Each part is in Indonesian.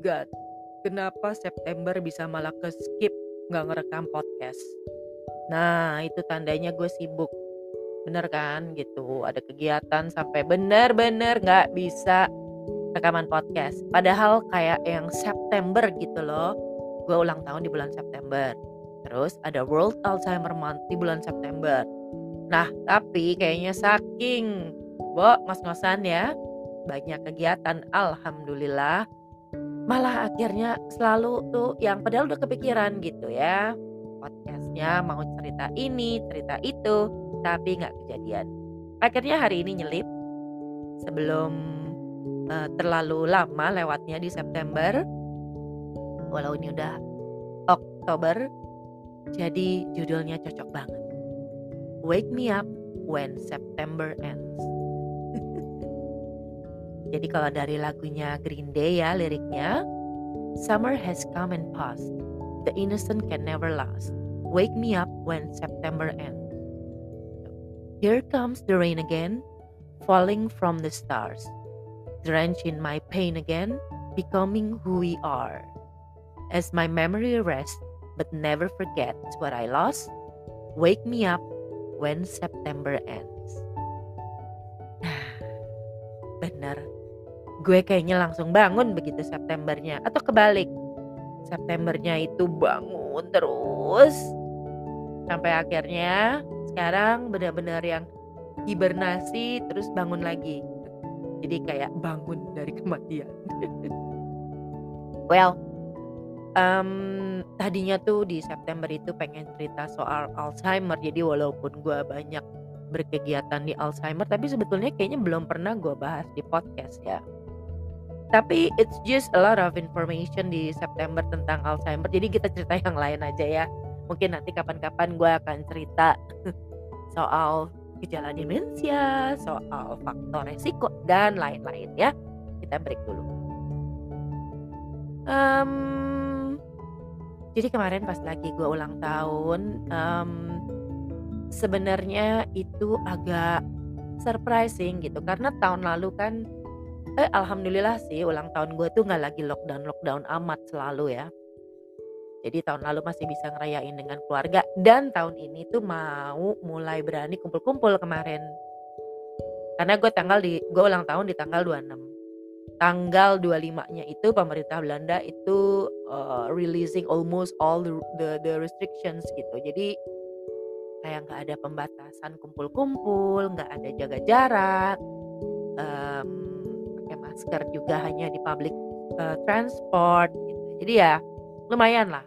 god, kenapa September bisa malah ke skip nggak ngerekam podcast? Nah, itu tandanya gue sibuk. Bener kan? Gitu. Ada kegiatan sampai bener-bener nggak bisa rekaman podcast. Padahal kayak yang September gitu loh. Gue ulang tahun di bulan September. Terus ada World Alzheimer Month di bulan September. Nah, tapi kayaknya saking Bo, ngos-ngosan ya. Banyak kegiatan, alhamdulillah. Malah akhirnya selalu tuh yang padahal udah kepikiran gitu ya. Podcastnya mau cerita ini, cerita itu, tapi nggak kejadian. Akhirnya hari ini nyelip sebelum uh, terlalu lama lewatnya di September. Walau ini udah Oktober, jadi judulnya cocok banget. Wake me up when September ends. Jadi kalau dari lagunya Green Day ya liriknya, Summer has come and passed. The innocent can never last. Wake me up when September ends. Here comes the rain again, falling from the stars. Drenched in my pain again, becoming who we are. As my memory rests, but never forgets what I lost, wake me up when September ends. Gue kayaknya langsung bangun begitu Septembernya atau kebalik. Septembernya itu bangun terus. Sampai akhirnya sekarang benar-benar yang hibernasi terus bangun lagi. Jadi kayak bangun dari kematian. Well. Um, tadinya tuh di September itu pengen cerita soal Alzheimer jadi walaupun gue banyak berkegiatan di Alzheimer tapi sebetulnya kayaknya belum pernah gue bahas di podcast ya tapi it's just a lot of information di September tentang Alzheimer. Jadi kita cerita yang lain aja ya. Mungkin nanti kapan-kapan gue akan cerita soal gejala demensia, soal faktor resiko dan lain-lain ya. Kita break dulu. Um, jadi kemarin pas lagi gue ulang tahun, um, sebenarnya itu agak surprising gitu karena tahun lalu kan Eh, alhamdulillah sih ulang tahun gue tuh nggak lagi lockdown-lockdown amat selalu ya. Jadi tahun lalu masih bisa ngerayain dengan keluarga dan tahun ini tuh mau mulai berani kumpul-kumpul kemarin. Karena gue tanggal di gue ulang tahun di tanggal 26. Tanggal 25-nya itu pemerintah Belanda itu uh, releasing almost all the, the the restrictions gitu. Jadi kayak nggak ada pembatasan kumpul-kumpul, nggak ada jaga jarak. Um, masker juga hanya di public uh, transport gitu. Jadi ya lumayan lah.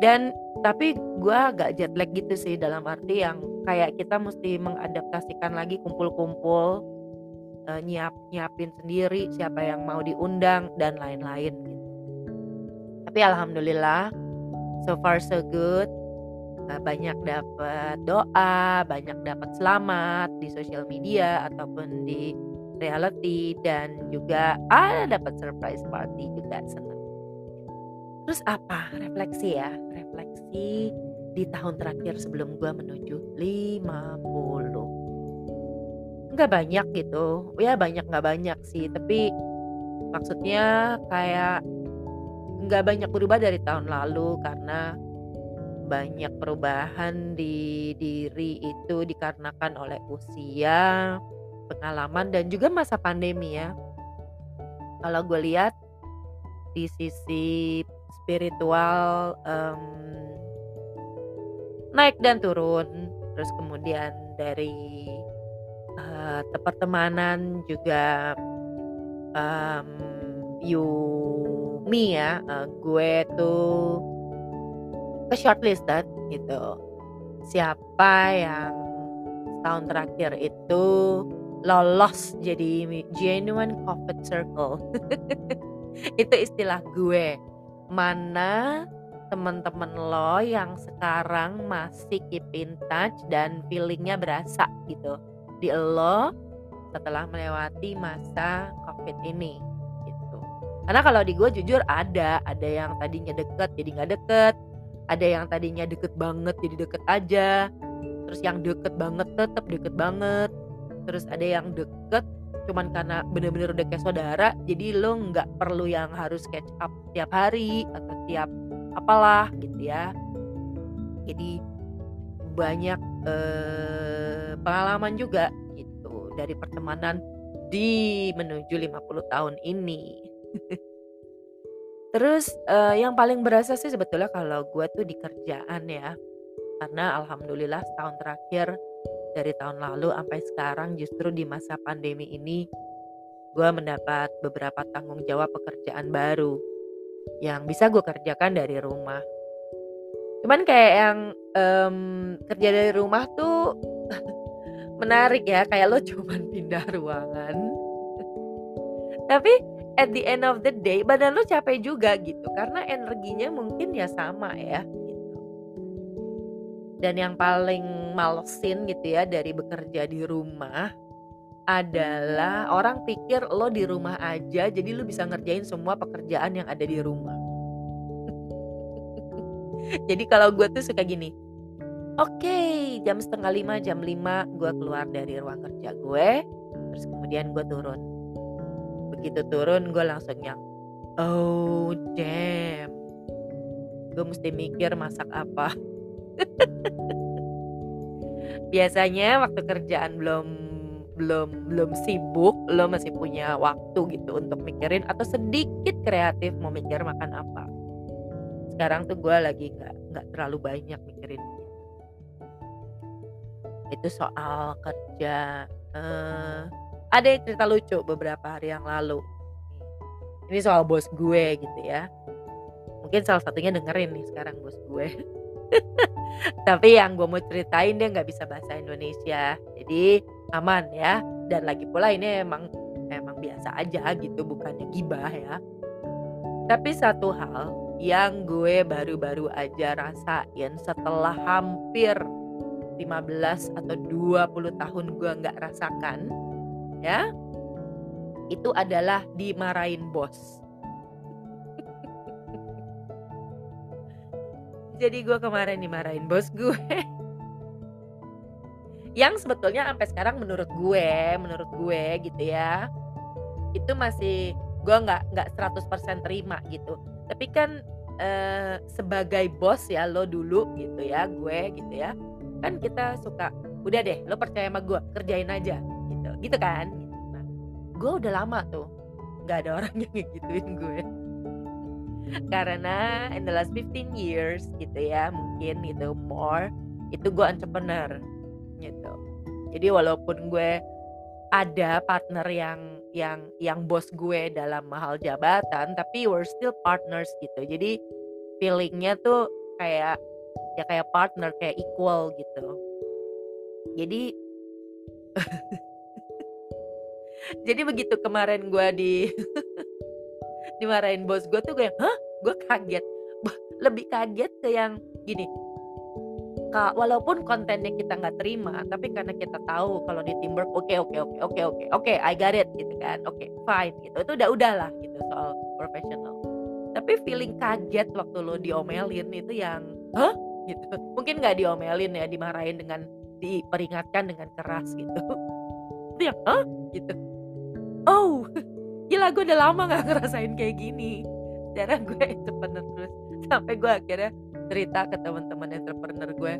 Dan tapi gue agak jet lag gitu sih dalam arti yang kayak kita mesti mengadaptasikan lagi kumpul-kumpul uh, nyiap nyiapin sendiri siapa yang mau diundang dan lain-lain gitu. Tapi alhamdulillah so far so good uh, banyak dapat doa, banyak dapat selamat di sosial media ataupun di reality dan juga ada dapat surprise party juga senang. Terus apa? Refleksi ya, refleksi di tahun terakhir sebelum gue menuju 50. Nggak banyak gitu, ya banyak nggak banyak sih, tapi maksudnya kayak nggak banyak berubah dari tahun lalu karena banyak perubahan di diri itu dikarenakan oleh usia, pengalaman dan juga masa pandemi ya. Kalau gue lihat di sisi spiritual um, naik dan turun, terus kemudian dari uh, pertemanan juga um, you me ya, uh, gue tuh ke shortlisted gitu. Siapa yang tahun terakhir itu lolos jadi genuine COVID circle. itu istilah gue. Mana teman-teman lo yang sekarang masih keep in touch dan feelingnya berasa gitu di lo setelah melewati masa COVID ini gitu. Karena kalau di gue jujur ada, ada yang tadinya deket jadi nggak deket, ada yang tadinya deket banget jadi deket aja, terus yang deket banget tetap deket banget, terus ada yang deket cuman karena bener-bener udah kayak saudara, jadi lo nggak perlu yang harus catch up tiap hari atau tiap apalah gitu ya. Jadi banyak, eee, pengalaman juga gitu dari pertemanan di menuju 50 tahun ini. Terus, eee, yang paling berasa sih sebetulnya kalau gue tuh di kerjaan ya. Karena alhamdulillah setahun terakhir, dari tahun lalu sampai sekarang justru di masa pandemi ini, gue mendapat beberapa tanggung jawab pekerjaan baru, yang bisa gue kerjakan dari rumah. Cuman kayak yang, mmm, kerja dari rumah tuh menarik ya, kayak lo cuman pindah ruangan. Tapi at the end of the day badan lo capek juga gitu, karena energinya mungkin ya sama ya. Dan yang paling malesin gitu ya dari bekerja di rumah, adalah orang pikir lo di rumah aja jadi lo bisa ngerjain semua pekerjaan yang ada di rumah. Jadi kalau gue tuh suka gini, oke jam setengah lima, jam lima gue keluar dari ruang kerja gue, terus kemudian gue turun. Begitu turun gue langsung yang, "Oh damn." Gue mesti mikir masak apa. Biasanya waktu kerjaan belum belum belum sibuk, lo masih punya waktu gitu untuk mikirin atau sedikit kreatif mau mikir makan apa. Sekarang tuh gue lagi nggak nggak terlalu banyak mikirin. Itu soal kerja, eee, ada cerita lucu beberapa hari yang lalu. Ini soal bos gue gitu ya. Mungkin salah satunya dengerin nih sekarang bos gue. Tapi yang gue mau ceritain dia nggak bisa bahasa Indonesia, jadi aman ya. Dan lagi pula ini emang emang biasa aja gitu, bukannya gibah ya. Tapi satu hal yang gue baru-baru aja rasain setelah hampir 15 atau 20 tahun gue nggak rasakan, ya, itu adalah dimarahin bos. Jadi gue kemarin dimarahin bos gue. Yang sebetulnya sampai sekarang menurut gue menurut gue gitu ya, itu masih gue nggak nggak 100% terima gitu. Tapi kan, eee, sebagai bos ya lo dulu gitu ya, gue gitu ya, kan kita suka, "Udah deh lo percaya sama gue, kerjain aja," gitu gitu kan. Nah, gue udah lama tuh nggak ada orang yang ngegituin gue. Karena in the last 15 years gitu ya, mungkin gitu more, itu gue entrepreneur gitu. Jadi walaupun gue ada partner yang yang yang bos gue dalam hal jabatan, tapi we're still partners gitu. Jadi feeling-nya tuh kayak ya kayak partner, kayak equal gitu. Jadi jadi begitu kemarin gue di dimarahin bos gue tuh yang, "Hah?" Gue kaget. Lebih kaget ke yang gini, Kak, walaupun kontennya kita nggak terima, tapi karena kita tahu kalau di teamwork, oke oke oke oke oke oke, I got it gitu kan, oke fine gitu. Itu udah udahlah gitu soal profesional. Tapi feeling kaget waktu lo diomelin itu yang, "Hah?" Gitu. Mungkin nggak diomelin ya, dimarahin dengan diperingatkan dengan keras gitu. Itu yang, "Hah?" Gitu. Oh, gila gue udah lama nggak ngerasain kayak gini. Secara gue entrepreneur terus, sampai gue akhirnya cerita ke teman-teman entrepreneur gue.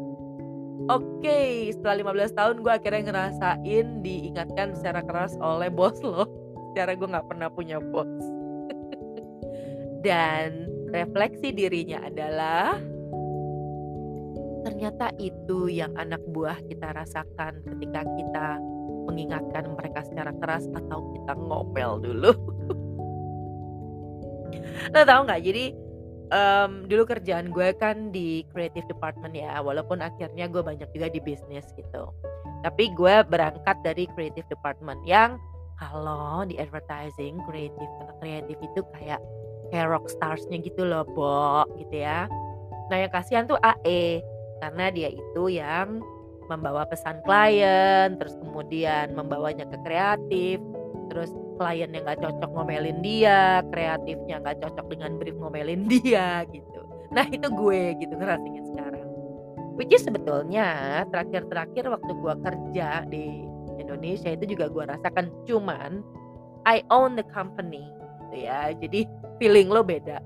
Oke, setelah 15 tahun gue akhirnya ngerasain diingatkan secara keras oleh bos lo. Secara gue nggak pernah punya bos. Dan refleksi dirinya adalah ternyata itu yang anak buah kita rasakan ketika kita mengingatkan mereka secara keras atau kita ngomel dulu. Lo tau nggak? Jadi Mmm, dulu kerjaan gue kan di creative department ya, walaupun akhirnya gue banyak juga di bisnis gitu. Tapi gue berangkat dari creative department yang kalau di advertising kreatif anak kreatif itu kayak kayak rock stars-nya gitu loh, Bo, gitu ya. Nah, yang kasihan tuh AE karena dia itu yang membawa pesan klien, terus kemudian membawanya ke kreatif, terus kliennya nggak cocok ngomelin dia, kreatifnya nggak cocok dengan brief ngomelin dia gitu. Nah itu gue gitu ngerasain sekarang. Which is sebetulnya terakhir-terakhir waktu gue kerja di Indonesia itu juga gue rasakan cuman I own the company gitu ya jadi feeling lo beda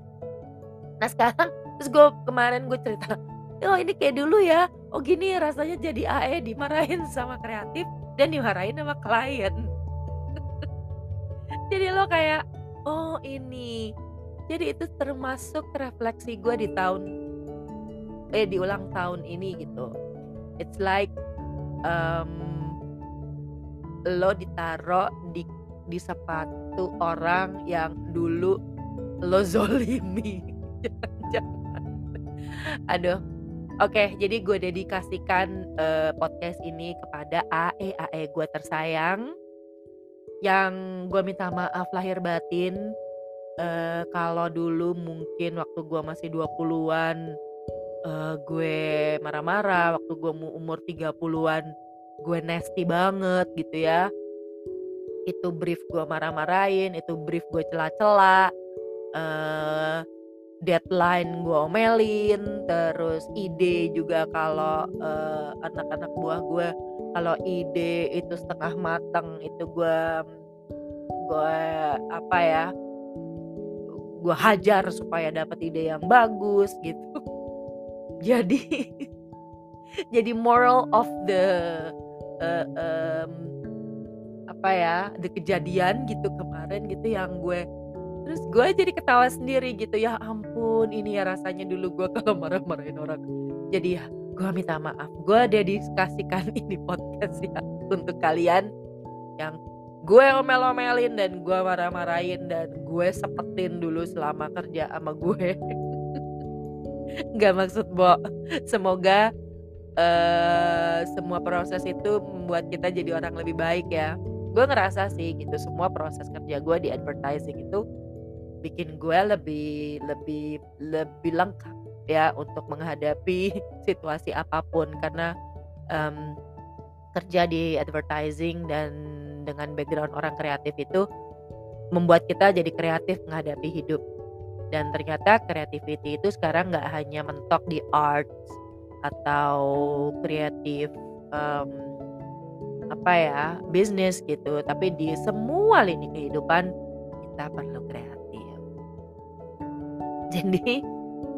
nah sekarang terus gue kemarin gue cerita oh ini kayak dulu ya oh gini rasanya jadi AE dimarahin sama kreatif dan dimarahin sama klien. Jadi lo kayak oh ini. Jadi itu termasuk refleksi gue di tahun eh di ulang tahun ini gitu. It's like um, lo ditaro di di sepatu orang yang dulu lo zolimi. Jangan-jangan. Aduh Oke, jadi gue dedikasikan uh, podcast ini kepada AE AE gue tersayang yang gue minta maaf lahir batin uh, kalau dulu mungkin waktu gue masih 20-an uh, gue marah-marah, waktu gue mau umur 30-an gue nasty banget gitu ya. Itu brief gue marah-marahin, itu brief gue celah-celah. Uh, deadline gue omelin terus ide juga kalau uh, anak-anak buah gue kalau ide itu setengah matang itu gue gue apa ya gue hajar supaya dapat ide yang bagus gitu. Jadi jadi moral of the uh, um, apa ya the kejadian gitu kemarin gitu yang gue Terus gue jadi ketawa sendiri gitu, ya ampun ini ya rasanya dulu gue kalau marah-marahin orang. Jadi ya gue minta maaf, gue dedikasikan ini podcast ya untuk kalian yang gue omel-omelin dan gue marah-marahin dan gue sepetin dulu selama kerja sama gue. Gak maksud bo, semoga uh, semua proses itu membuat kita jadi orang lebih baik ya. Gue ngerasa sih gitu semua proses kerja gue di advertising itu bikin gue lebih lebih lebih lengkap ya untuk menghadapi situasi apa pun. Karena um, kerja di advertising dan dengan background orang kreatif itu membuat kita jadi kreatif menghadapi hidup. Dan ternyata creativity itu sekarang nggak hanya mentok di arts atau kreatif um, apa ya bisnis gitu tapi di semua lini kehidupan kita perlu kreatif jadi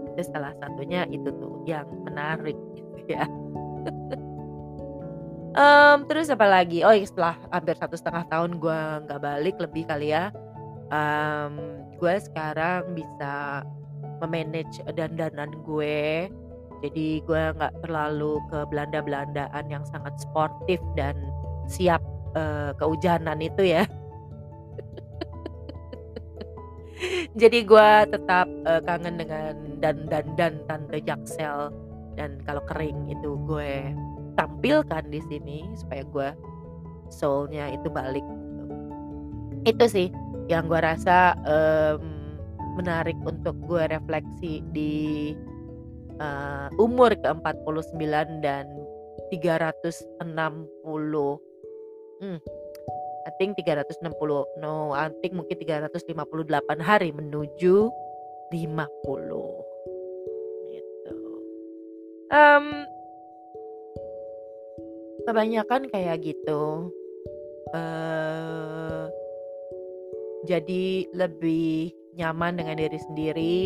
itu salah satunya itu tuh yang menarik gitu ya. Um, terus apa lagi? Oh iya, setelah hampir satu setengah tahun gue nggak balik lebih kali ya um, gue sekarang bisa memanage dandanan gue. Jadi gue nggak terlalu ke Belanda-Belandaan yang sangat sportif dan siap uh, kehujanan itu ya Jadi gue tetap uh, kangen dengan dan dan dan tante Jaksel. Dan kalau kering itu gue tampilkan di sini supaya gue soulnya itu balik. Itu sih yang gue rasa um, menarik untuk gue refleksi di uh, umur ke-49 dan 360 hmm, Think 360 no think mungkin 358 hari menuju 50 gitu. Um, kebanyakan kayak gitu uh, jadi lebih nyaman dengan diri sendiri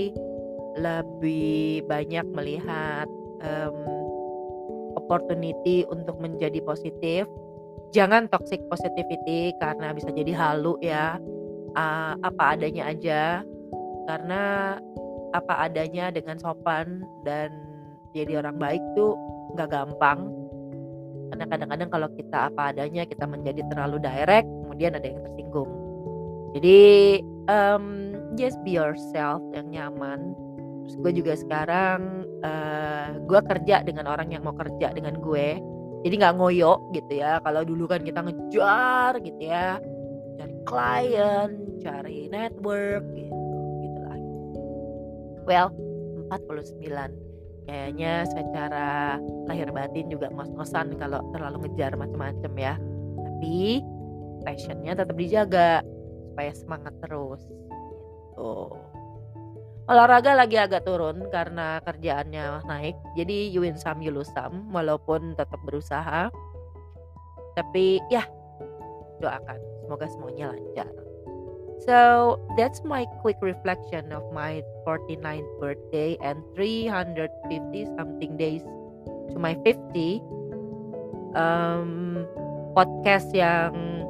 lebih banyak melihat um, opportunity untuk menjadi positif jangan toxic positivity karena bisa jadi halu ya uh, apa adanya aja. Karena apa adanya dengan sopan dan jadi orang baik tuh nggak gampang. Karena kadang-kadang kalau kita apa adanya kita menjadi terlalu direct kemudian ada yang tersinggung. Jadi um, just be yourself yang nyaman. Terus gue juga sekarang uh, gue kerja dengan orang yang mau kerja dengan gue jadi nggak ngoyo gitu ya. Kalau dulu kan kita ngejar gitu ya. Cari klien cari network gitu gitu lah. Well 49 kayaknya secara lahir batin juga ngos-ngosan kalau terlalu ngejar macam-macam ya. Tapi passionnya tetap dijaga supaya semangat terus gitu Olahraga lagi agak turun karena kerjaannya naik, jadi you win some you lose some walaupun tetap berusaha. Tapi ya doakan semoga semuanya lancar. So that's my quick reflection of my 49th birthday and 350 something days to my 50. Um, podcast yang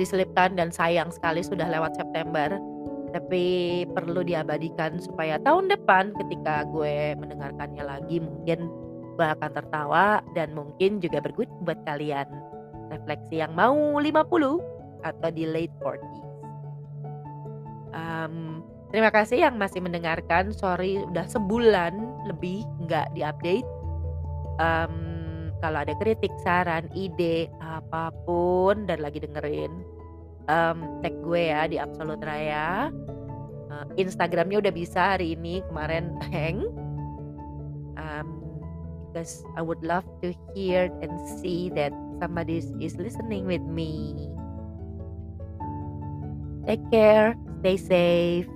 diselipkan dan sayang sekali sudah lewat September tapi perlu diabadikan supaya tahun depan ketika gue mendengarkannya lagi mungkin gue akan tertawa dan mungkin juga berguna buat kalian refleksi yang mau 50 atau di late 40s. Um, terima kasih yang masih mendengarkan. Sorry udah sebulan lebih nggak diupdate. Um, kalau ada kritik, saran, ide, apa pun dan lagi dengerin um, tag gue ya di Absolute Raya. Uh, Instagramnya udah bisa hari ini kemarin hang. Um, because I would love to hear and see that somebody is listening with me. Take care, stay safe.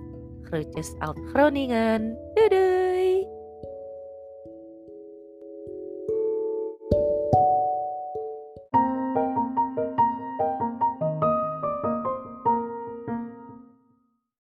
Groetjes uit Groningen. Doei!